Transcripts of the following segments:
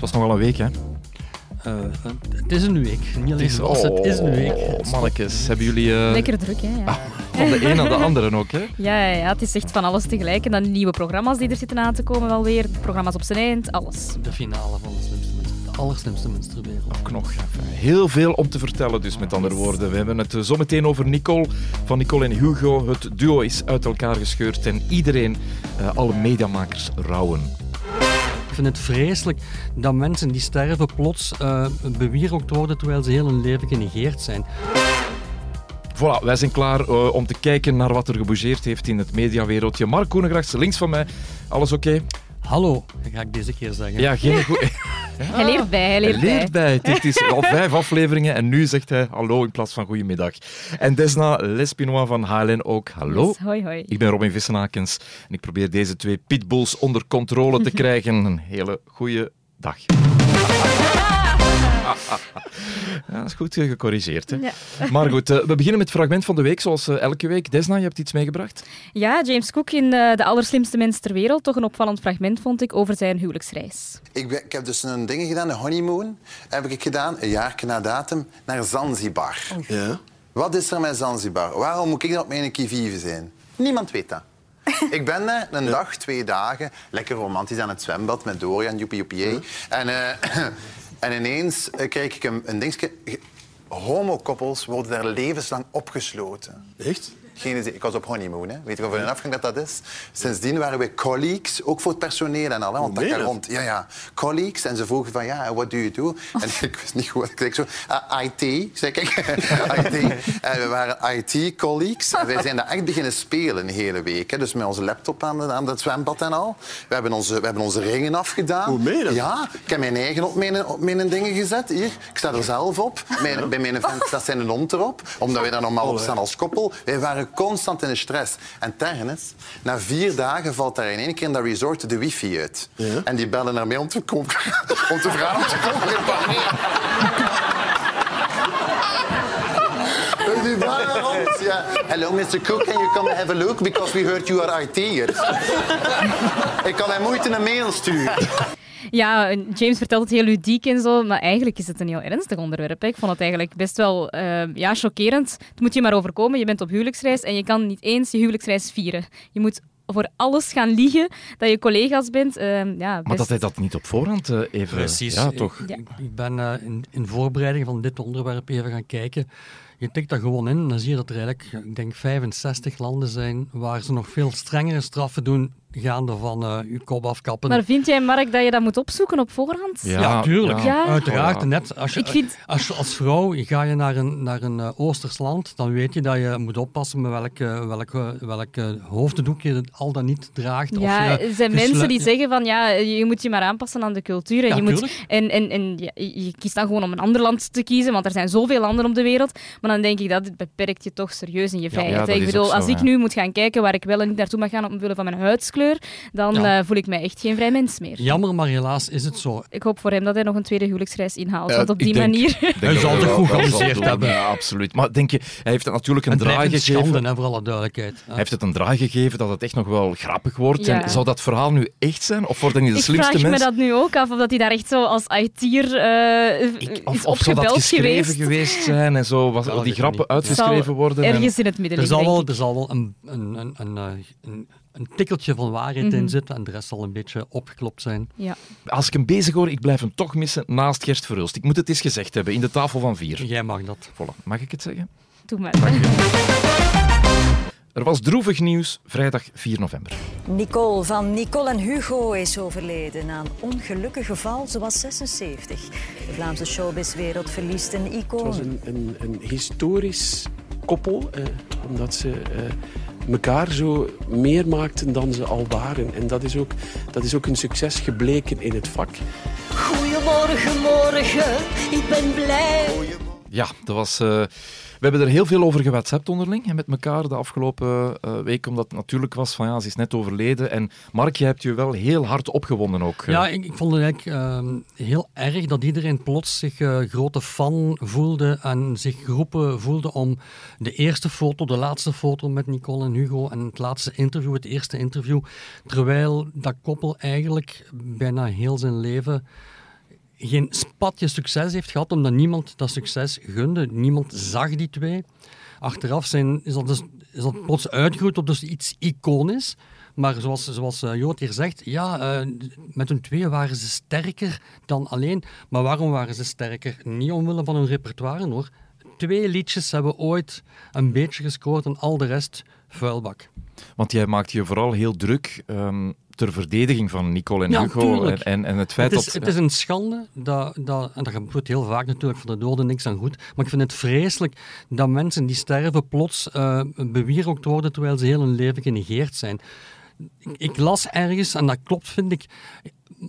Het was nog wel een week, hè? Uh, het is een week. Niet alleen zoals, het is een week. Oh, mannetjes, hebben jullie... Uh... Lekker druk, hè? Ja. Ah, van de een naar de andere ook, hè? Ja, ja, ja, het is echt van alles tegelijk. En dan nieuwe programma's die er zitten aan te komen wel weer. Programma's op zijn eind, alles. De finale van de slimste mensen. De allerslimste mensen ter wereld. Ook nog. Heel veel om te vertellen, dus met andere woorden. We hebben het zo meteen over Nicole. Van Nicole en Hugo. Het duo is uit elkaar gescheurd en iedereen, uh, alle mediamakers, rouwen. Vind het vreselijk dat mensen die sterven plots uh, worden terwijl ze heel hun leven genegeerd zijn. Voilà, wij zijn klaar uh, om te kijken naar wat er gebougeerd heeft in het mediawereldje. Mark Koenegrachts, links van mij. Alles oké? Hallo, ga ik deze keer zeggen. Ja, geen goed. Hij leert bij, hij leert, hij leert bij. Het is al vijf afleveringen en nu zegt hij hallo in plaats van goedemiddag. En Desna Lespinois van HLN ook hallo. hoi, hoi. Ik ben Robin Vissenakens en ik probeer deze twee pitbulls onder controle te krijgen. Een hele goede dag. Ja, dat is goed gecorrigeerd. Hè? Ja. Maar goed, uh, we beginnen met het fragment van de week, zoals uh, elke week. Desna, je hebt iets meegebracht? Ja, James Cook in uh, De Allerslimste Mens ter Wereld. Toch een opvallend fragment, vond ik, over zijn huwelijksreis. Ik, ben, ik heb dus een ding gedaan, een honeymoon, heb ik gedaan, een jaar na datum, naar Zanzibar. Ja. Wat is er met Zanzibar? Waarom moet ik dan op mijn kivive zijn? Niemand weet dat. ik ben daar een dag, twee dagen, lekker romantisch aan het zwembad met Dorian, joepie joepie. En, En ineens uh, krijg ik een, een dingetje. Homokoppels worden daar levenslang opgesloten. Echt? Geen, ik was op honeymoon, hè. weet je of een afgang dat dat is? Sindsdien waren we colleagues, ook voor het personeel en al. Hè, want dat gaat rond. Ja, ja, colleagues. En ze vroegen van, ja, what do you do? En ik wist niet goed. Ik zei zo, uh, IT, zeg ik. IT. En we waren IT-colleagues. En wij zijn daar echt beginnen spelen een hele week. Hè. Dus met onze laptop aan, aan het zwembad en al. We hebben onze, we hebben onze ringen afgedaan. Hoe meen je Ja, ik heb mijn eigen op mijn, op mijn dingen gezet. Hier, ik sta er zelf op. Mijn, bij mijn vriend staat zijn hond erop. Omdat wij daar normaal op staan als koppel. Wij waren constant in de stress. En tergens, na vier dagen valt daar in één keer in dat resort de wifi uit. Ja. En die bellen naar mij om te, komen, om te vragen om te komen Die ons, ja. Hello, Mr. Cook, can you come have a look? Because we heard you are IT'er. Ik kan hem moeite een mail sturen. Ja, James vertelt het heel ludiek en zo, maar eigenlijk is het een heel ernstig onderwerp. Ik vond het eigenlijk best wel uh, ja, chockerend. Het moet je maar overkomen. Je bent op huwelijksreis en je kan niet eens je huwelijksreis vieren. Je moet voor alles gaan liegen dat je collega's bent. Uh, ja, best... Maar dat hij dat niet op voorhand uh, even... Precies. Ja, toch? Ik, ik ben uh, in, in, voorbereiding van dit onderwerp even gaan kijken. Je tikt dat gewoon in en dan zie je dat er eigenlijk, ik denk, 65 landen zijn waar ze nog veel strengere straffen doen gaande van uh, uw kop afkappen. Maar vind jij, Mark, dat je dat moet opzoeken op voorhand? Ja, ja tuurlijk. Ja. Uiteraard. Net als, je, vind... als, als vrouw ga je naar een, naar een uh, Oosters land, dan weet je dat je moet oppassen met welk, uh, welk, welk hoofddoek je al dan niet draagt. Ja, of er zijn mensen die zeggen van ja, je moet je maar aanpassen aan de cultuur. En, ja, je, moet, en, en, en je kiest dan gewoon om een ander land te kiezen, want er zijn zoveel landen op de wereld. Maar dan denk ik dat het beperkt je toch serieus in je vrijheid. ik bedoel, als ik nu moet gaan kijken waar ik wel en niet naartoe mag gaan omwille van mijn huidskleur, dan eh, voel ik mij echt geen vrij mens meer. Jammer, maar helaas is het zo. Ik hoop voor hem dat hij nog een tweede huwelijksreis inhaalt, want op die manier... hij zal het goed georganiseerd hebben. Ja, absoluut. Maar denk je, hij heeft het natuurlijk een draai gegeven... Schande, hè, voor alle duidelijkheid. Hij heeft het een draai gegeven dat het echt nog wel grappig wordt. En zou dat verhaal nu echt zijn? Of wordt hij niet de slimste mens? Ik vraag me dat nu ook af, of dat hij daar echt zo als IT'er uh, of, of zou dat geschreven geweest, zijn en zo, was, die grappen uitgeschreven worden. Ergens in het midden er zal wel, Er zal wel een, een, een, een, een tikkeltje van waarheid in mhm. zit en de rest zal een beetje opgeklopt zijn. Ja. Als ik hem bezig hoor, ik blijf hem toch missen naast Gerst Verhulst. Ik moet het eens gezegd hebben, in de tafel van vier. Jij mag dat. Voilà. Mag ik het zeggen? Doe maar. Er was droevig nieuws vrijdag 4 november. Nicole van Nicole en Hugo is overleden na een ongelukkig geval. Ze was 76. De Vlaamse showbizwereld verliest een icoon. Het was een, een, een historisch koppel, eh, omdat ze... Eh, elkaar zo meer maakten dan ze al waren. En dat is ook, dat is ook een succes gebleken in het vak. Goedemorgen, morgen, ik ben blij. Ja, dat was... Uh we hebben er heel veel over gewhatsappt onderling en met elkaar de afgelopen uh, week, omdat het natuurlijk was van ja, ze is net overleden. En Mark, je hebt je wel heel hard opgewonden ook. Ja, ik, ik vond het eigenlijk ehm, heel erg dat iedereen plots zich uh, grote fan voelde en zich geroepen voelde om de eerste foto, de laatste foto met Nicole en Hugo en het laatste interview, het eerste interview. Terwijl dat koppel eigenlijk bijna heel zijn leven geen spatje succes heeft gehad, omdat niemand dat succes gunde. Niemand zag die twee. Achteraf zijn, is, dat dus, is dat plots uitgegroeid tot dus iets iconisch. Maar zoals, zoals uh, Jood hier zegt, ja, uh, met hun twee waren ze sterker dan alleen. Maar waarom waren ze sterker? Niet omwille van hun repertoire hoor. Twee liedjes hebben ooit een beetje gescoord en al de rest vuilbak. Want jij maakt je vooral heel druk um, ter verdediging van Nicole en Hugo. En, en, en, het feit het is, dat... Het is een schande, dat, dat, en dat gebeurt heel vaak natuurlijk, voor de doden niks aan goed. Maar ik vind het vreselijk dat mensen die sterven plots uh, bewierookt worden terwijl ze heel hun leven genegeerd zijn. Ik, ik las ergens, en dat klopt vind ik,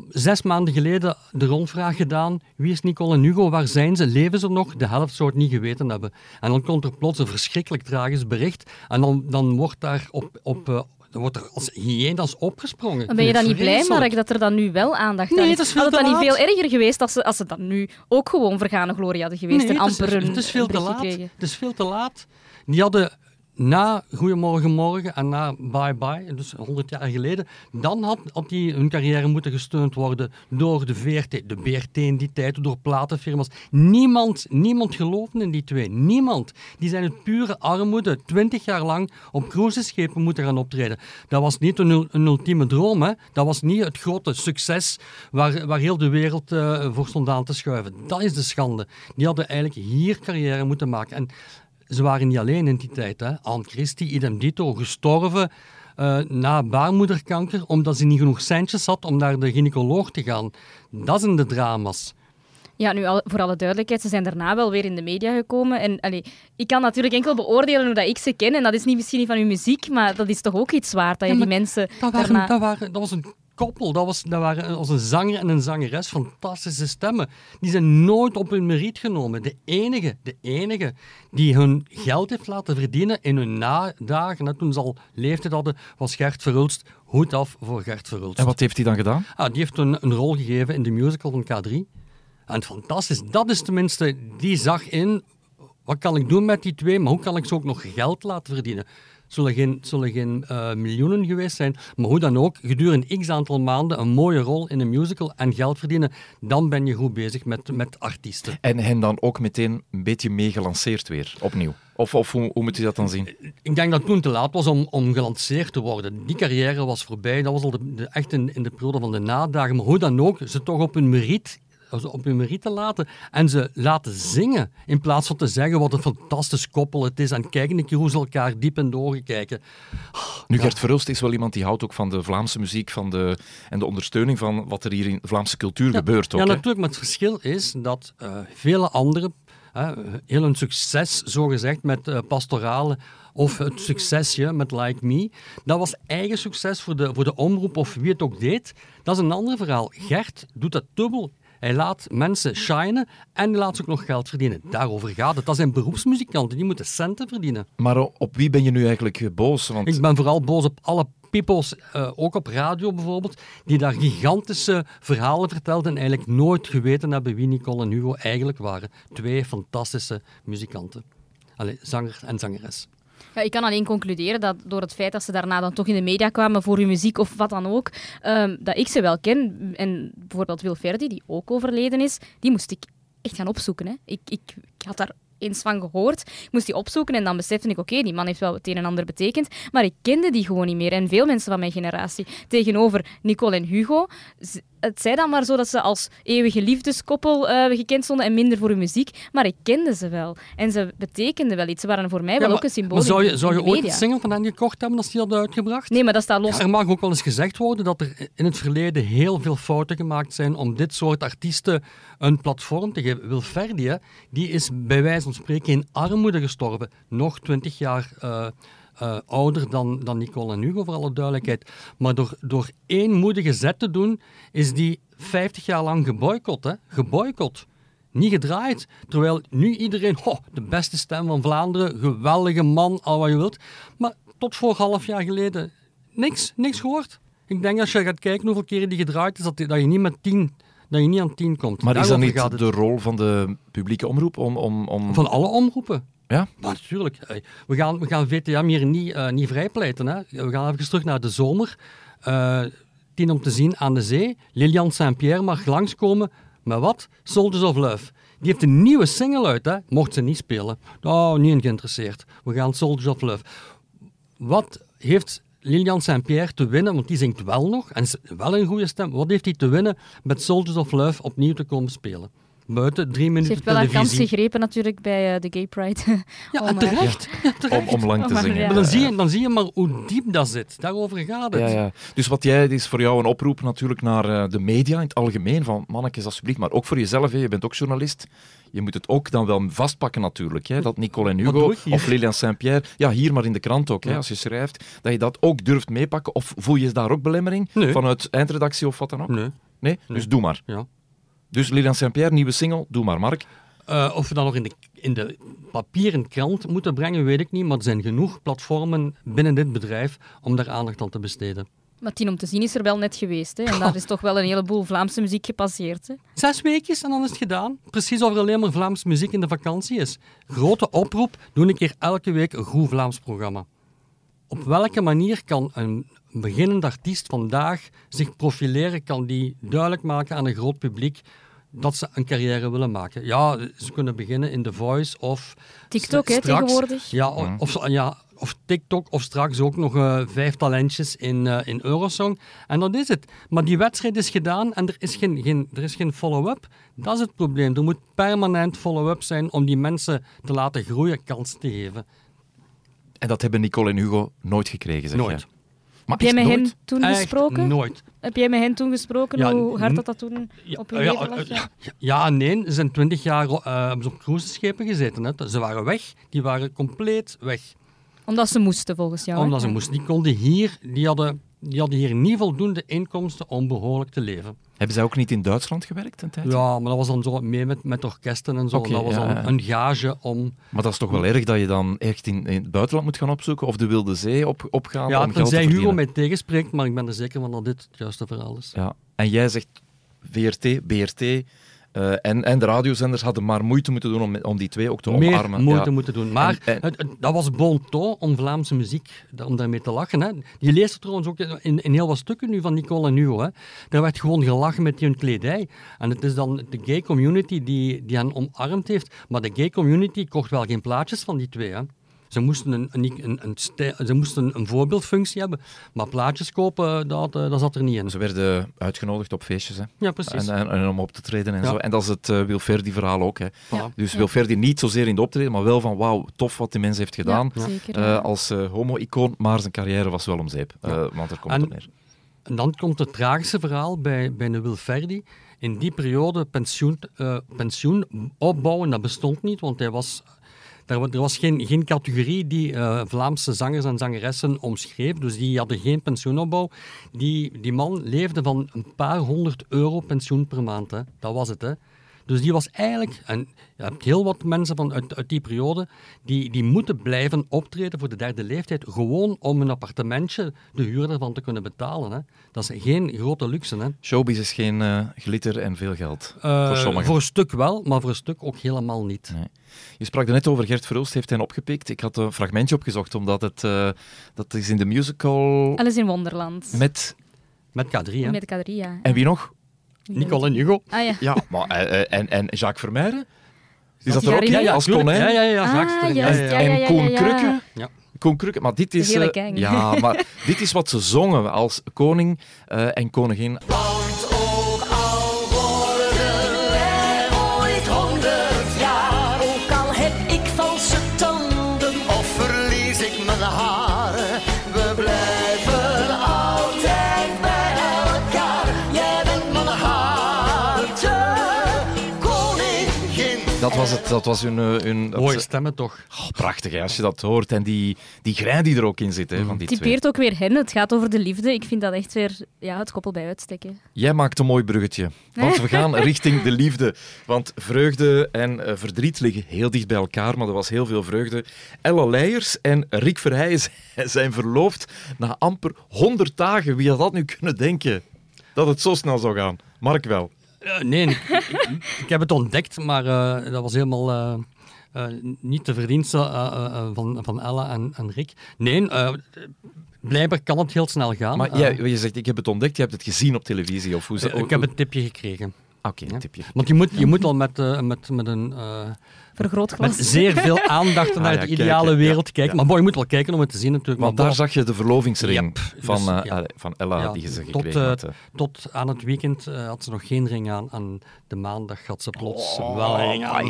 zes maanden geleden de rondvraag gedaan. Wie is Nicole en Hugo? Waar zijn ze? Leven ze nog? De helft zou het niet geweten hebben. En dan komt er plots een verschrikkelijk tragisch bericht. En dan, dan wordt daar op, op, uh, wordt er als hyena's opgesprongen. Dan ben je dan niet blij, Mark, dat er dan nu wel aandacht nee, aan is? is Had het dan niet veel erger geweest als ze, als ze dan nu ook gewoon vergane glorie hadden geweest nee, en amper het is, het is veel te laat. Het is veel te laat. Die hadden na Goedemorgen Morgen en na Bye Bye, dus 100 jaar geleden, dan had, had die hun carrière moeten gesteund worden door de VRT, de BRT in die tijd, door platenfirma's. Niemand, niemand geloofde in die twee. Niemand. Die zijn uit pure armoede 20 jaar lang op cruiseschepen moeten gaan optreden. Dat was niet een, ultieme droom. Hè? Dat was niet het grote succes waar, waar heel de wereld uh, voor stond aan te schuiven. Dat is de schande. Die hadden eigenlijk hier carrière moeten maken. En ze waren niet alleen in die tijd. Hè. Anne Christie, idem dito, gestorven uh, na baarmoederkanker omdat ze niet genoeg centjes had om naar de gynaecoloog te gaan. Dat zijn de drama's. Ja, nu al, voor alle duidelijkheid, ze zijn daarna wel weer in de media gekomen. En allee, ik kan natuurlijk enkel beoordelen hoe dat ik ze ken. En dat is niet misschien niet van uw muziek, maar dat is toch ook iets waard dat je die mensen. Dat, waren, dat, waren, dat was een koppel. Dat, was, dat waren als een zanger en een zangeres, fantastische stemmen. Die zijn nooit op hun meriet genomen. De enige, de enige die hun geld heeft laten verdienen in hun nadagen, toen ze al leeftijd hadden, was Gert Verhulst. Hoed af voor Gert Verhulst. En wat heeft hij dan gedaan? Ah, die heeft een, een rol gegeven in de musical van K3. En fantastisch, dat is tenminste, die zag in, wat kan ik doen met die twee, maar hoe kan ik ze ook nog geld laten verdienen? Zullen geen, zullen geen uh, miljoenen geweest zijn. Maar hoe dan ook, gedurende x aantal maanden een mooie rol in een musical en geld verdienen, dan ben je goed bezig met, met artiesten. En hen dan ook meteen een beetje meegelanceerd weer, opnieuw? Of, of hoe, hoe, moet je dat dan zien? Ik denk dat het toen te laat was om, om gelanceerd te worden. Die carrière was voorbij. Dat was al de, de, echt in, in de periode van de nadagen. Maar hoe dan ook, ze toch op hun meriet op hun meriet te laten en ze laten zingen. In plaats van te zeggen wat een fantastisch koppel het is. En kijken een keer hoe ze elkaar diep in de ogen kijken. Nu, Gert Verhulst is wel iemand die houdt ook van de Vlaamse muziek van de, en de ondersteuning van wat er hier in Vlaamse cultuur ja, gebeurt. Ook, ja, natuurlijk. Maar het verschil is dat uh, vele anderen heel een succes, zogezegd, met uh, pastorale of het succesje met Like Me. Dat was eigen succes voor de, voor de omroep of wie het ook deed. Dat is een ander verhaal. Gert doet dat dubbel. Hij laat mensen shinen en hij laat ze ook nog geld verdienen. Daarover gaat het. Dat zijn beroepsmuzikanten, die moeten centen verdienen. Maar op wie ben je nu eigenlijk boos? Want... Ik ben vooral boos op alle peoples, uh, ook op radio bijvoorbeeld, die daar gigantische verhalen vertelden en eigenlijk nooit geweten hebben wie Nicole en Hugo eigenlijk waren. Twee fantastische muzikanten. Allee, zanger en zangeres. Ja, ik kan alleen concluderen dat door het feit dat ze daarna dan toch in de media kwamen voor hun muziek of wat dan ook, um, dat ik ze wel ken. En bijvoorbeeld Wil Verdi, die ook overleden is, die moest ik echt gaan opzoeken. Hè. Ik, ik, ik had daar eens van gehoord. Ik moest die opzoeken en dan besefte ik, oké, die man heeft wel het een en ander betekend, maar ik kende die gewoon niet meer. En veel mensen van mijn generatie. Tegenover Nicole en Hugo, het zei dan maar zo dat ze als eeuwige liefdeskoppel uh, gekend stonden en minder voor hun muziek, maar ik kende ze wel. En ze betekenden wel iets. Ze waren voor mij wel ook een symbool Maar zou je, zou je ooit een single van hen gekocht hebben als die hadden uitgebracht? Nee, maar dat staat los. Ja, er mag ook wel eens gezegd worden dat er in het verleden heel veel fouten gemaakt zijn om dit soort artiesten een platform te geven. Wil Ferdi, die is bij wijze van spreken in armoede gestorven. Nog twintig jaar... Uh, uh, ouder dan, dan Nicole en Hugo, voor alle duidelijkheid. Maar door, door één moedige zet te doen, is die 50 jaar lang geboycott. Hè? Geboycott. Niet gedraaid. Terwijl nu iedereen, oh, de beste stem van Vlaanderen, geweldige man, al wat je wilt. Maar tot voor half jaar geleden, niks, niks gehoord. Ik denk als je gaat kijken hoeveel keren die gedraaid is, dat, dat je niet met tien dat je niet aan tien komt. Maar is dat niet de rol van de publieke omroep om... om, om... Van alle omroepen. Ja? natuurlijk. We gaan, we gaan VTM hier niet, uh, niet vrijpleiten. Hè. We gaan even terug naar de zomer. Uh, tien om te zien aan de zee. Lilian Saint-Pierre mag langskomen Maar wat? Soldiers of Love. Die heeft een nieuwe single uit, hè? mocht ze niet spelen. Oh, niet geïnteresseerd. We gaan Soldiers of Love. Wat heeft Lilian Saint-Pierre te winnen, want die zingt wel nog en is wel een goede stem. Wat heeft hij te winnen met Soldiers of Love opnieuw te komen spelen? Buiten drie minuten Ze heeft wel televisie. haar kans gegrepen natuurlijk bij uh, de Gay Pride. Ja, en terecht. Ja, terecht. Om, om lang te zingen. Maar dan, zie je, dan zie je maar hoe diep dat zit. Daarover gaat het. Ja, ja. Dus wat jij, is voor jou een oproep natuurlijk naar uh, de media in het algemeen, van mannetjes alsjeblieft, maar ook voor jezelf, hè. je bent ook journalist. Je moet het ook dan wel vastpakken natuurlijk, hè. dat Nicole en Hugo of Lilian Saint-Pierre, ja hier maar in de krant ook, hè, als je schrijft, dat je dat ook durft meepakken. Of voel je daar ook belemmering nee. vanuit eindredactie of wat dan ook? Nee. Nee? Dus doe maar. Ja. Dus Lilian Saint-Pierre, nieuwe single, doe maar, Mark. Uh, of we dat nog in de, in de papieren krant moeten brengen, weet ik niet. Maar er zijn genoeg platformen binnen dit bedrijf om daar aandacht aan te besteden. Maar tien om te zien is er wel net geweest. Hè? En daar is toch wel een heleboel Vlaamse muziek gepasseerd. Hè? Zes weekjes en dan is het gedaan. Precies of er alleen maar Vlaamse muziek in de vakantie is. Grote oproep, doe een keer elke week een goed Vlaams programma. Op welke manier kan een beginnend artiest vandaag zich profileren? Kan die duidelijk maken aan een groot publiek dat ze een carrière willen maken. Ja, ze kunnen beginnen in The Voice of... TikTok, hè, tegenwoordig. Ja, of, ja, of TikTok, of straks ook nog uh, vijf talentjes in, uh, in Eurosong. En dat is het. Maar die wedstrijd is gedaan en er is geen, geen, er is geen follow-up. Dat is het probleem. Er moet permanent follow-up zijn om die mensen te laten groeien, kansen te geven. En dat hebben Nicole en Hugo nooit gekregen, zeg Nooit. Je. Maar Heb jij met hen toen gesproken? nooit. Heb jij met hen toen gesproken? Ja, hoe hard dat, dat toen op hun ja, leven lag? Ja, ja, nee. Ze zijn twintig jaar uh, op cruiseschepen gezeten. Hè. Ze waren weg. Die waren compleet weg. Omdat ze moesten, volgens jou. Omdat hè? ze moesten. Die konden hier... Die hadden, die hadden hier niet voldoende inkomsten om behoorlijk te leven. Hebben zij ook niet in Duitsland gewerkt een tijd? Ja, maar dat was dan zo mee met, met orkesten en zo. Dat was ja, dan een gage om... Maar dat is toch wel erg dat je dan echt in, in het buitenland moet gaan opzoeken of de Wilde Zee op, opgaan Ja, om geld te verdienen? Hugo mij tegenspreekt, maar ik ben er zeker van dat dit het juiste verhaal is. Ja. En jij zegt VRT, BRT eh, en, en de radiozenders hadden maar moeite moeten doen om, om die twee ook te Meer omarmen. moeite Ja. moeten doen. Maar En- en- het, het- dat was bon ton om Vlaamse muziek, om daarmee te lachen. Hè. Je leest het trouwens ook in, in heel wat stukken nu van Nicole en Hugo. Hè. Daar werd gewoon gelachen met hun kledij. En het is dan de gay community die, die hen omarmd heeft. Maar de gay community kocht wel geen plaatjes van die twee. Hè. Ze moesten een, een, een, een stijl- ze moesten een voorbeeldfunctie hebben. Maar plaatjes kopen, dat, eh, dat zat er niet in. Ze werden uitgenodigd op feestjes hè. Ja, precies. En, en, en om op te treden en Ja. zo. En dat is het eh, Wilferdi-verhaal ook. Hè. Dus Ja. Wilferdi niet zozeer in de optreden, maar wel van wauw, tof wat die mens heeft gedaan. Ja, zeker. eh, ja. als eh, homo-icoon, maar zijn carrière was wel om zeep. Ja. Eh, want er komt En- het neer. En dan komt het tragische verhaal bij, bij een Wilferdi. In die periode pensioen, eh, pensioen opbouwen, dat bestond niet, want hij was, er, wa- was geen, geen categorie die eh, Vlaamse zangers en zangeressen omschreef. Dus die hadden geen pensioenopbouw. Die, die man leefde van een paar honderd euro pensioen per maand. Hè. Dat was het. Hè. Dus die was eigenlijk, en je hebt heel wat mensen van, uit, uit die periode, die, die moeten blijven optreden voor de derde leeftijd, gewoon om een appartementje, de huur ervan te kunnen betalen. Hè. Dat is geen grote luxe. Hè. Showbiz is geen eh, glitter en veel geld. Eh, voor sommigen. voor een stuk wel, maar voor een stuk ook helemaal niet. Nee. Je sprak er net over Gert Verhulst heeft hen opgepikt. Ik had een fragmentje opgezocht, omdat het eh, dat is in de musical Alice in Wonderland. met... Met K3, hè. Met K3, ja. En wie nog? Nicole en Hugo. Ah ja. Ja, maar, eh, eh, en, en Jacques Vermeijden? Is dat er ook in? mee? als tuurlijk. konijn? Ja, ja, ja. Ah, Jacques ja, ja, ja, ja. en Koen ja. Krukke? Ja. Koen Krukke, maar dit is... eh, ja, maar dit is wat ze zongen als koning eh, en koningin. Dat was, het, dat was hun... eh, hun dat Mooie ze- stemmen toch. Oh, prachtig, hè, als je dat hoort. En die, die grijn die er ook in zit, hè, van die twee. typeert ook weer hen. Het gaat over de liefde. Ik vind dat echt weer ja, het koppel bij uitsteken. Jij maakt een mooi bruggetje. Want we gaan richting de liefde. Want vreugde en eh, verdriet liggen heel dicht bij elkaar, maar er was heel veel vreugde. Ella Leijers en Rick Verheijen zijn verloofd na amper 100 dagen. Wie had dat nu kunnen denken? Dat het zo snel zou gaan. Mark wel. Eh, nee, ik, ik, ik heb het ontdekt, maar eh, dat was helemaal eh, niet de verdienste van, van Ella en, en Rick. Nee, blijkbaar kan het heel snel gaan. Maar jij, je zegt, ik heb het ontdekt, je hebt het gezien op televisie. Of hoe ze- ik heb een tipje gekregen. Oké, een tipje. Want je moet, je moet al met, met, met een... Vergrootglas. Met zeer veel aandacht naar ah, de ideale wereld kijken. Maar boy, je moet wel kijken om het te zien natuurlijk. Want daar zag je de verlovingsring van, uh, van Ella die ze tot, gekregen had. Tot aan het weekend had ze nog geen ring aan. Aan de maandag had ze plots oh, wel een ring aan.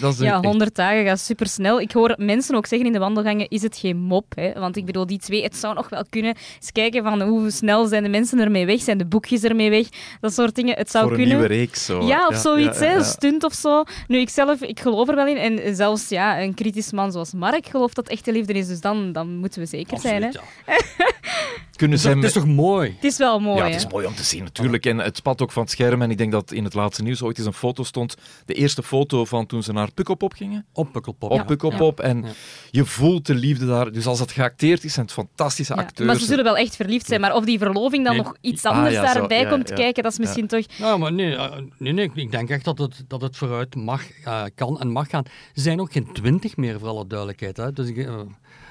dat is ja, 100 dagen gaat supersnel. Ik hoor mensen ook zeggen in de wandelgangen, is het geen mop? Hè? Want ik bedoel, die twee, het zou nog wel kunnen. Eens kijken van hoe snel zijn de mensen ermee weg, zijn de boekjes ermee weg, dat soort dingen. Het zou Voor kunnen. een nieuwe reeks zo. Ja, of zoiets, hè, een stunt of zo. Nu, ik zelf, ik geloof er wel in. En zelfs ja, een kritisch man zoals Mark gelooft dat echte liefde is. Dus dan, dan moeten we zeker zijn. Hè? Kunnen Het is toch mooi? Het is wel mooi. Ja, het is mooi om te zien natuurlijk. En het spat ook van het scherm. En ik denk dat in het laatste nieuws ooit eens een foto stond. De eerste foto van toen ze naar Pukkelpop gingen. Op Pukkelpop. Op Pukkelpop. En je voelt de liefde daar. Dus als het geacteerd is, zijn het fantastische acteurs. Maar ze zullen wel echt verliefd zijn. Maar of die verloving dan nog iets ah, anders daarbij komt kijken, dat is misschien toch... Nou, maar nee, eh, nee, nee, ik denk echt dat het, dat het vooruit mag, uh, kan en mag gaan. Ze zijn ook geen twintig meer, voor alle duidelijkheid. Hè. Dus, uh,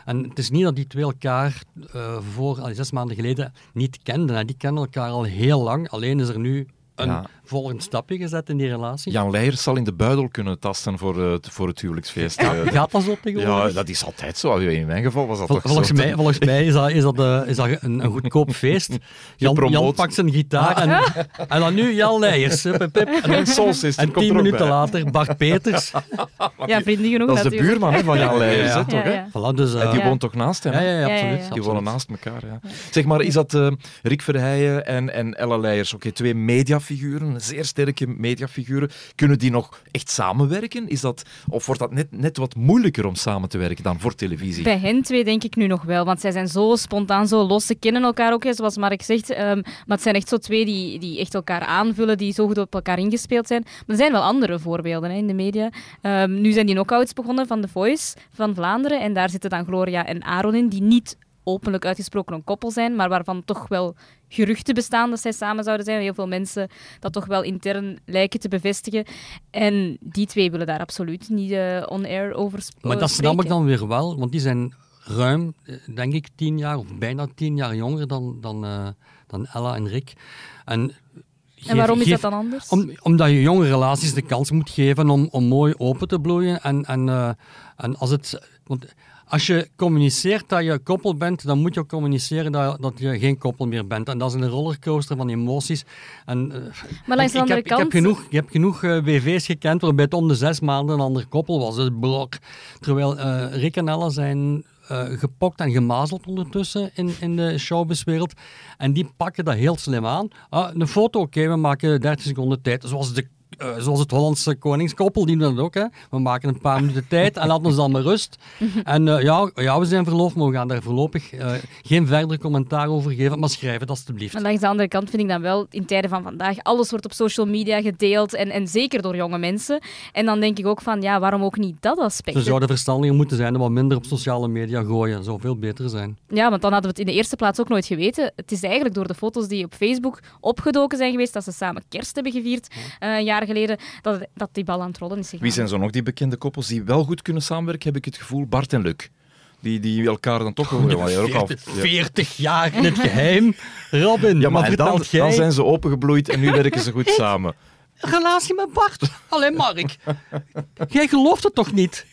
en het is niet dat die twee elkaar uh, voor al zes maanden geleden niet kenden. Die kennen elkaar al heel lang. Alleen is er nu een. Volgend stapje gezet in die relatie. Jan Leijers zal in de buidel kunnen tasten voor, uh, voor het huwelijksfeest. Ja, uh, gaat dat zo tegenwoordig? Ja, dat is altijd zo. In mijn geval was dat Vol, toch volgens zo. Mij, volgens mij is dat, is dat, uh, is dat een, een goedkoop feest. Jan, Jan pakt zijn gitaar en, en dan nu Jan Leijers. Pip, pip. En, en, en tien minuten later Bart Peters. ja, vrienden genoeg Dat is de buurman van Jan Leijers, ja, toch? Ja, Voilà, dus, die woont toch naast hem? Ja, ja, absoluut. Die wonen naast elkaar. Ja. Zeg maar, is dat Rick Verheijen en, en Ella Leijers, oké, twee mediafiguren, zeer sterke mediafiguren. Kunnen die nog echt samenwerken? Is dat, of wordt dat net, net wat moeilijker om samen te werken dan voor televisie? Bij hen twee denk ik nu nog wel, want zij zijn zo spontaan, zo los. Ze kennen elkaar ook, zoals Mark zegt. Um, maar het zijn echt zo twee die, die echt elkaar aanvullen, die zo goed op elkaar ingespeeld zijn. Maar er zijn wel andere voorbeelden hè, in de media. Um, nu zijn die knockouts begonnen van The Voice van Vlaanderen. En daar zitten dan Gloria en Aaron in, die niet openlijk uitgesproken een koppel zijn, maar waarvan toch wel geruchten bestaan dat zij samen zouden zijn. Heel veel mensen dat toch wel intern lijken te bevestigen. En die twee willen daar absoluut niet uh, on-air over spreken. Maar dat snap ik dan weer wel, want die zijn ruim, denk ik, tien jaar of bijna tien jaar jonger dan, dan, uh, dan Ella en Rick. En Geef, en waarom is dat dan anders? Om, omdat je jonge relaties de kans moet geven om, om mooi open te bloeien. En, en, uh, en als het. Want als je communiceert dat je koppel bent, dan moet je ook communiceren dat, dat je geen koppel meer bent. En dat is een rollercoaster van emoties. En, uh, maar langs de andere ik kant... Heb, ik heb genoeg, ik heb genoeg uh, BV's gekend waarbij het om de zes maanden een ander koppel was. Dus blok. Terwijl uh, Rick en Ella zijn gepokt en gemazeld ondertussen in, in de showbizwereld. En die pakken dat heel slim aan. Ah, een foto, oké, okay, we maken 30 seconden tijd. Zoals de uh, zoals het Hollandse koningskoppel, die doen dat ook. Hè. We maken een paar minuten tijd en laten ons dan met rust. En uh, ja, ja, we zijn verloofd, maar we gaan daar voorlopig uh, geen verder commentaar over geven, maar schrijf het alstublieft. Maar langs de andere kant vind ik dan wel, in tijden van vandaag, alles wordt op social media gedeeld en, en zeker door jonge mensen. En dan denk ik ook van, ja, waarom ook niet dat aspect? Ze zouden verstandiger moeten zijn en wat minder op sociale media gooien. Dat zou veel beter zijn. Ja, want dan hadden we het in de eerste plaats ook nooit geweten. Het is eigenlijk door de foto's die op Facebook opgedoken zijn geweest, dat ze samen kerst hebben gevierd, een jaar geleden, dat, dat die bal aan het rollen is gegaan. Wie zijn zo nog die bekende koppels die wel goed kunnen samenwerken, heb ik het gevoel? Bart en Luc. Die, die elkaar dan toch wel... Ja, 40, ook al, 40 jaar in het geheim. Robin, ja, maar dan, jij? dan zijn ze opengebloeid en nu werken ze goed samen. Relatie met Bart. Alleen Mark. jij gelooft het toch niet?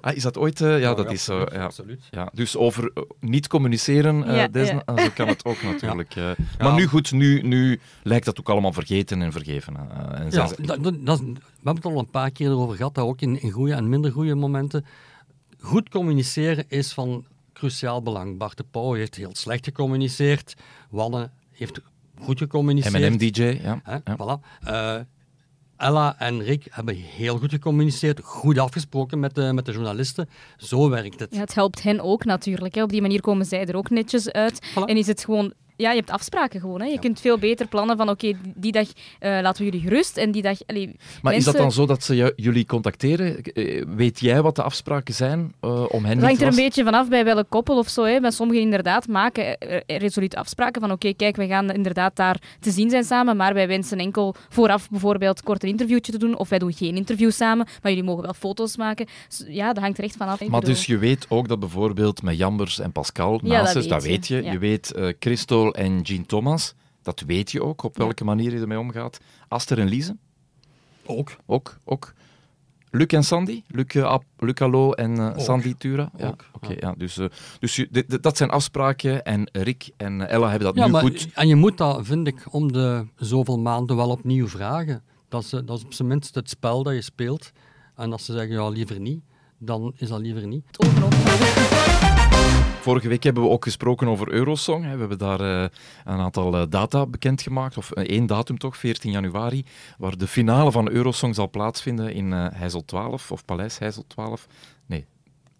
Ah, is dat ooit... Uh, ja, oh, dat ja, is zo. Uh, ja. Absoluut. Ja, dus over uh, niet communiceren, ja, des, ja. zo kan het ook natuurlijk. Maar nu goed, nu, nu lijkt dat ook allemaal vergeten en vergeven. en ja, dat, dat, dat, we hebben het al een paar keer erover gehad, dat ook in, in goede en minder goede momenten. Goed communiceren is van cruciaal belang. Bart de Pauw heeft heel slecht gecommuniceerd. Wanne heeft goed gecommuniceerd. M&M DJ, ja. Hè, ja. Voilà. Ella en Rick hebben heel goed gecommuniceerd, goed afgesproken met de, met de journalisten. Zo werkt het. Ja, het helpt hen ook natuurlijk. Hè. Op die manier komen zij er ook netjes uit. Voilà. En is het gewoon ja, je hebt afspraken gewoon. Hè. Je ja. kunt veel beter plannen van oké, okay, die dag uh, laten we jullie gerust en die dag... Allee, maar mensen... is dat dan zo dat ze jullie contacteren? Weet jij wat de afspraken zijn uh, om hen Het hangt er een beetje vanaf bij welk koppel of zo. Hè. Bij sommigen inderdaad maken resoluut afspraken van oké, okay, kijk, we gaan inderdaad daar te zien zijn samen, maar wij wensen enkel vooraf bijvoorbeeld kort een interviewtje te doen of wij doen geen interview samen, maar jullie mogen wel foto's maken. Ja, dat hangt er echt vanaf. Maar dus je weet ook dat bijvoorbeeld met Jambers en Pascal ja, naast dat is, dat weet je. Je weet uh, En Jean Thomas. Dat weet je ook, op welke manier je ermee omgaat. Aster en Lise? Ook. Ook, ook. Luc en Sandy? Luc, uh, Luc Allo en uh, Sandy Tura? Ja, Oké, ja. ja. dus, uh, dus je, dat zijn afspraken en Rick en Ella hebben dat ja, nu maar, goed. En je moet dat, vind ik, om de zoveel maanden wel opnieuw vragen. Dat is, dat is op zijn minst het spel dat je speelt. En als ze zeggen, ja, liever niet, dan is dat liever niet. Vorige week hebben we ook gesproken over Eurosong. We hebben daar uh, een aantal uh, data bekendgemaakt, of uh, één datum toch, 14 januari, waar de finale van Eurosong zal plaatsvinden in Heizel 12, of Paleis Heizel 12. Nee,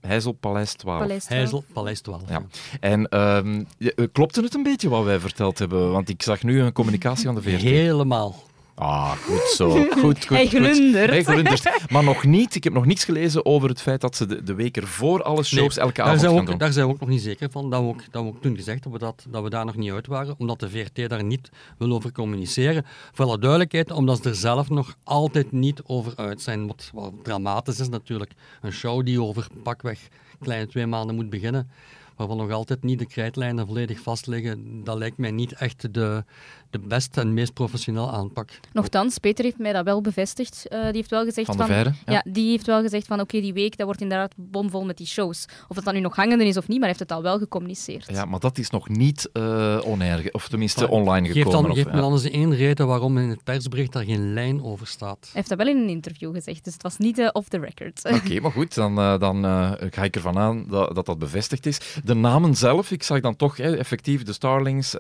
Heizel Paleis 12. Paleis 12. Heizel Paleis 12. Ja. En um, klopte het een beetje wat wij verteld hebben? Want ik zag nu een communicatie van de VRT. Helemaal. Ah, goed zo. Goed, goed, Hij glundert. Hij glundert. Maar nog niet, ik heb nog niets gelezen over het feit dat ze de, de week ervoor alle shows nee, elke avond zijn gaan we ook, doen. Daar zijn we ook nog niet zeker van. Dat we ook, dat we ook toen gezegd hebben dat, dat we daar nog niet uit waren, omdat de VRT daar niet wil over communiceren. Voor alle duidelijkheid, omdat ze er zelf nog altijd niet over uit zijn. Wat, wat dramatisch is natuurlijk. Een show die over pakweg kleine twee maanden moet beginnen waarvan nog altijd niet de krijtlijnen volledig vast liggen, dat lijkt mij niet echt de, de beste en meest professioneel aanpak. Nochtans, Peter heeft mij dat wel bevestigd. Uh, die heeft wel gezegd van... van, de Veire, ja. ja. die heeft wel gezegd van oké, okay, die week dat wordt inderdaad bomvol met die shows. Of het dan nu nog hangende is of niet, maar heeft het al wel gecommuniceerd. Ja, maar dat is nog niet uh, onair, of tenminste maar online gekomen. Dan, of, ja. me dan eens één reden waarom in het persbericht daar geen lijn over staat. Hij heeft dat wel in een interview gezegd, dus het was niet uh, off the record. Oké, okay, maar goed, dan, dan ga ik ervan aan dat, dat, dat bevestigd is. De namen zelf, ik zag dan toch hè, effectief de Starlings,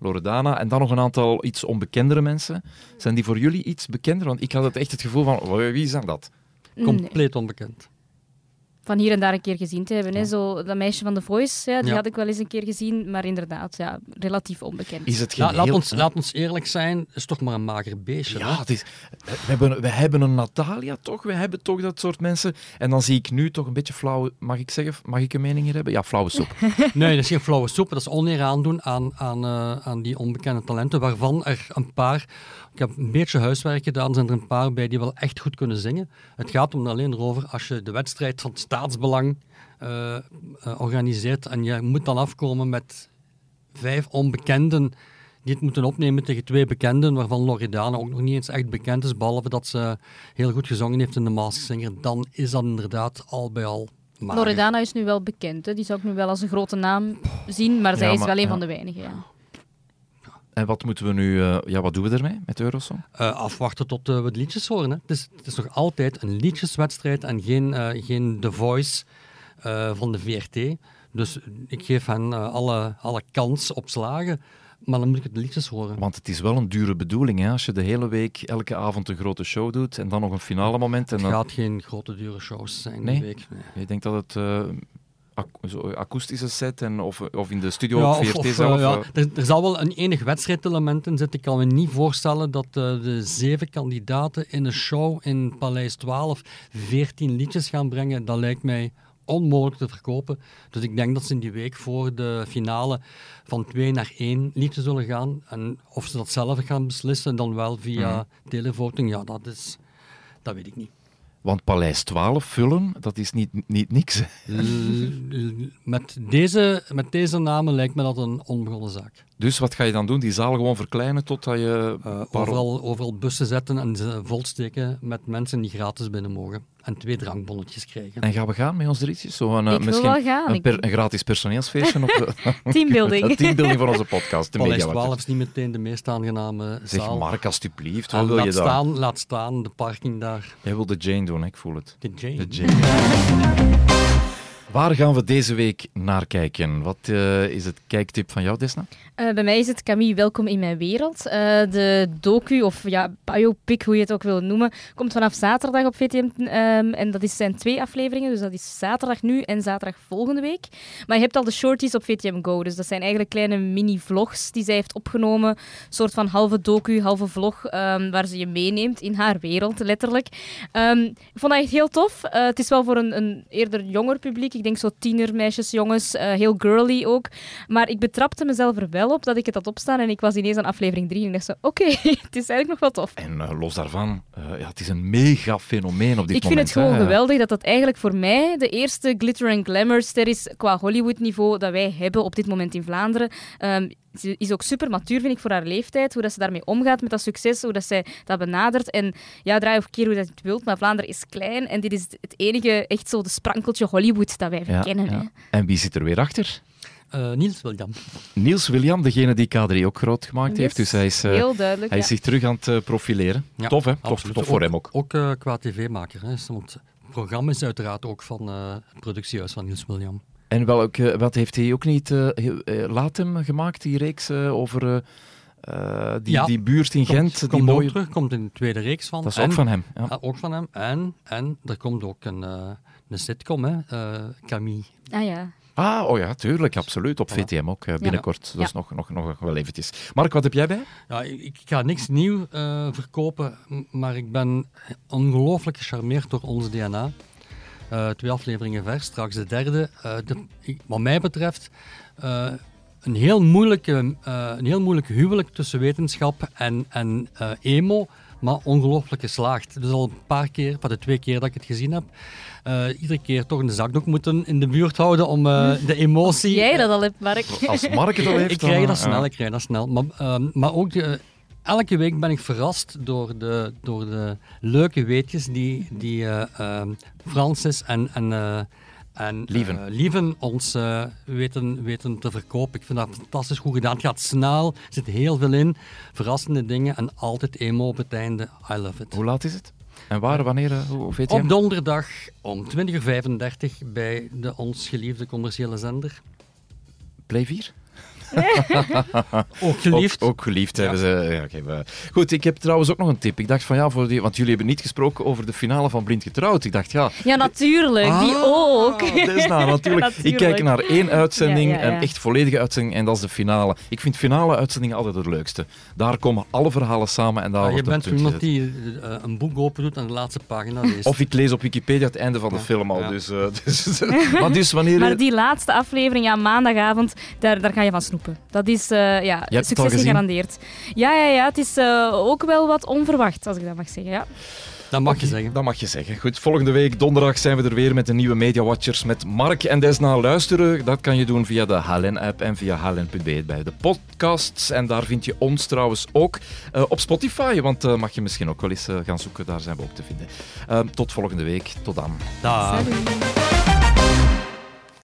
Loredana en dan nog een aantal iets onbekendere mensen. Zijn die voor jullie iets bekender? Want ik had het echt het gevoel van, wie zijn dat? Compleet nee. onbekend. Van hier en daar een keer gezien te hebben. Ja. Hè. Zo, dat meisje van The Voice, ja, die ja. had ik wel eens een keer gezien, maar inderdaad, ja, relatief onbekend. Is het geen La, laat, heel... ons, laat ons eerlijk zijn, het is toch maar een mager beestje. Ja, het is, we, hebben, we hebben een Natalia toch, we hebben toch dat soort mensen. En dan zie ik nu toch een beetje flauwe, mag ik zeggen, mag ik een mening hier hebben? Ja, flauwe soep. nee, dat is geen flauwe soep, dat is oneer aandoen aan, aan, uh, aan die onbekende talenten, waarvan er een paar ik heb een beetje huiswerk gedaan, er zijn er een paar bij die wel echt goed kunnen zingen. Het gaat om alleen erover als je de wedstrijd van staatsbelang uh, uh, organiseert en je moet dan afkomen met vijf onbekenden die het moeten opnemen tegen twee bekenden, waarvan Loredana ook nog niet eens echt bekend is, behalve dat ze heel goed gezongen heeft in de Masked Singer, dan is dat inderdaad al bij al mager. Loredana is nu wel bekend, hè? die zou ik nu wel als een grote naam zien, maar zij Ja, is maar- wel een ja. van de weinigen. Ja. En wat moeten we nu, eh, ja, wat doen we ermee met Eurosong? Eh, afwachten tot eh, we de liedjes horen. Hè. Het, is, het is nog altijd een liedjeswedstrijd en geen, geen The Voice van de VRT. Dus ik geef hen alle, alle kans op slagen, maar dan moet ik de liedjes horen. Want het is wel een dure bedoeling, hè? als je de hele week, elke avond een grote show doet en dan nog een finale moment. En Het dan, gaat geen grote dure shows zijn Nee? die week. Nee. Je denkt dat het akoestische set en, of, of in de studio Ja, op of- VRT of, eh, zelf. ja, eh, er, er zal wel een enig wedstrijdelement in zitten. Ik kan me niet voorstellen dat eh, de zeven kandidaten in een show in Paleis 12 veertien liedjes gaan brengen. Dat lijkt mij onmogelijk te verkopen. Dus ik denk dat ze in die week voor de finale van twee naar één liedje zullen gaan. En of ze dat zelf gaan beslissen, dan wel via Mhm. televoting, ja, dat is... Dat weet ik niet. Want Paleis 12 vullen, dat is niet, niet niks. L- l- met, deze, met deze namen lijkt me dat een onbegonnen zaak. Dus wat ga je dan doen? Die zaal gewoon verkleinen totdat je... Eh, overal, overal bussen zetten en ze volsteken met mensen die gratis binnen mogen. En twee drankbonnetjes krijgen. En gaan we gaan met ons drietjes? Zo een, eh, misschien wel gaan. Een, Ik- per- een gratis personeelsfeestje op de... Teambuilding. Een teambuilding voor onze podcast. De Paleis Media 12 is niet meteen de meest aangename Zeg zaal. Mark, alstublieft. En Wat wil je laat, daar? staan, laat staan de parking daar. Jij wil de Jane doen, hè? ik voel het. De Jane. De Jane. Waar gaan we deze week naar kijken? Wat eh, is het kijktip van jou, Desna? Eh, bij mij is het Camille, welkom in mijn wereld. Eh, de docu, of ja, biopic, hoe je het ook wil noemen, komt vanaf zaterdag op VTM. ehm, en dat zijn twee afleveringen, dus dat is zaterdag nu en zaterdag volgende week. Maar je hebt al de shorties op VTM Go, dus dat zijn eigenlijk kleine mini-vlogs die zij heeft opgenomen. Een soort van halve docu, halve vlog, ehm, waar ze je meeneemt in haar wereld, letterlijk. Ehm, ik vond dat echt heel tof. Het is wel voor een, een eerder jonger publiek. Denk zo tienermeisjes, jongens, eh, heel girly ook. Maar ik betrapte mezelf er wel op dat ik het had opstaan en ik was ineens aan aflevering 3 en ik dacht zo, oké, het is eigenlijk nog wel tof. En eh, los daarvan, eh, ja, het is een mega fenomeen op dit Ik vind moment. het gewoon hè. geweldig dat dat eigenlijk voor mij de eerste glitter en glamour ster is qua Hollywood niveau dat wij hebben op dit moment in Vlaanderen. Ehm, ze is ook super matuur, vind ik, voor haar leeftijd. Hoe dat ze daarmee omgaat met dat succes, hoe dat zij dat benadert. En ja, draai of keer hoe dat je het wilt, maar Vlaanderen is klein. En dit is het enige, echt zo de sprankeltje Hollywood dat wij kennen. Hè. En wie zit er weer achter? Uh, Niels William. Niels William, degene die K3 ook groot gemaakt heeft. Dus hij is, uh, Heel duidelijk, hij is zich terug aan het uh, profileren. Ja, tof, hè? Tof, tof voor ook, hem ook. Ook qua tv-maker. Want het programma is uiteraard ook van het productiehuis van Niels William. En welke, wat heeft hij ook niet laat hem gemaakt, die reeks over... Uh, die, ja, die buurt in komt, Gent. Komt die mooie... terug, komt in de tweede reeks van. Dat is en, ook van hem. Ja. ook van hem. En, en er komt ook een, uh, een sitcom, hè, uh, Camille. Ah ja. Ah, oh ja, tuurlijk, absoluut. Op VTM ook binnenkort. Ja. Dus nog, nog, nog wel eventjes. Mark, wat heb jij bij? Ja, ik, ik ga niks nieuw verkopen, maar ik ben ongelooflijk gecharmeerd door ons DNA. Twee afleveringen ver, straks de derde. De, ik, wat mij betreft een heel, moeilijke, uh, een heel moeilijk huwelijk tussen wetenschap en, en uh, emo, maar ongelooflijk geslaagd. Dus al een paar keer, van de twee keer dat ik het gezien heb, uh, iedere keer toch een zakdoek moeten in de buurt houden om de emotie... Jij dat al hebt, Mark. Als Mark het al heeft, Ik krijg dat snel, ik krijg dat snel. Maar, maar ook... De, elke week ben ik verrast door de, door de leuke weetjes die, die Francis en, en en Lieven, uh, Lieven ons uh, weten, weten te verkopen. Ik vind dat fantastisch goed gedaan. Het gaat snel, er zit heel veel in. Verrassende dingen en altijd emo op het einde. I love it. Hoe laat is het? En waar, wanneer, uh, hoe weet je? Op donderdag om 20.35 uur bij de ons geliefde commerciële zender. Play 4? ook geliefd. Ook, ook geliefd hebben ze. Ja, okay, goed, ik heb trouwens ook nog een tip. Ik dacht van ja, voor die, want jullie hebben niet gesproken over de finale van Blind Getrouwd. Ik dacht ja. Ja, natuurlijk. Ah, die ook. Desna, natuurlijk. Ik kijk naar één uitzending, ja, ja, een echt volledige uitzending, en dat is de finale. Ik vind finale uitzendingen altijd het leukste. Daar komen alle verhalen samen en daar Je bent iemand die uh, een boek open doet en de laatste pagina leest. Of ik lees op Wikipedia het einde van de film al. Dus, uh, dus, maar, dus wanneer... maar die laatste aflevering, ja, maandagavond, daar, daar ga je van snoepen. Dat is uh, ja, succes gegarandeerd. Ja, ja, ja, het is uh, ook wel wat onverwacht, als ik dat mag zeggen. Ja. Dat mag je zeggen. Dat mag je zeggen. Goed, volgende week donderdag zijn we er weer met de nieuwe Media Watchers met Mark en Desna luisteren. Dat kan je doen via de HLN-app en via HLN.be bij de podcasts. En daar vind je ons trouwens ook uh, op Spotify, want uh, mag je misschien ook wel eens uh, gaan zoeken. Daar zijn we ook te vinden. tot volgende week. Tot dan. Dag.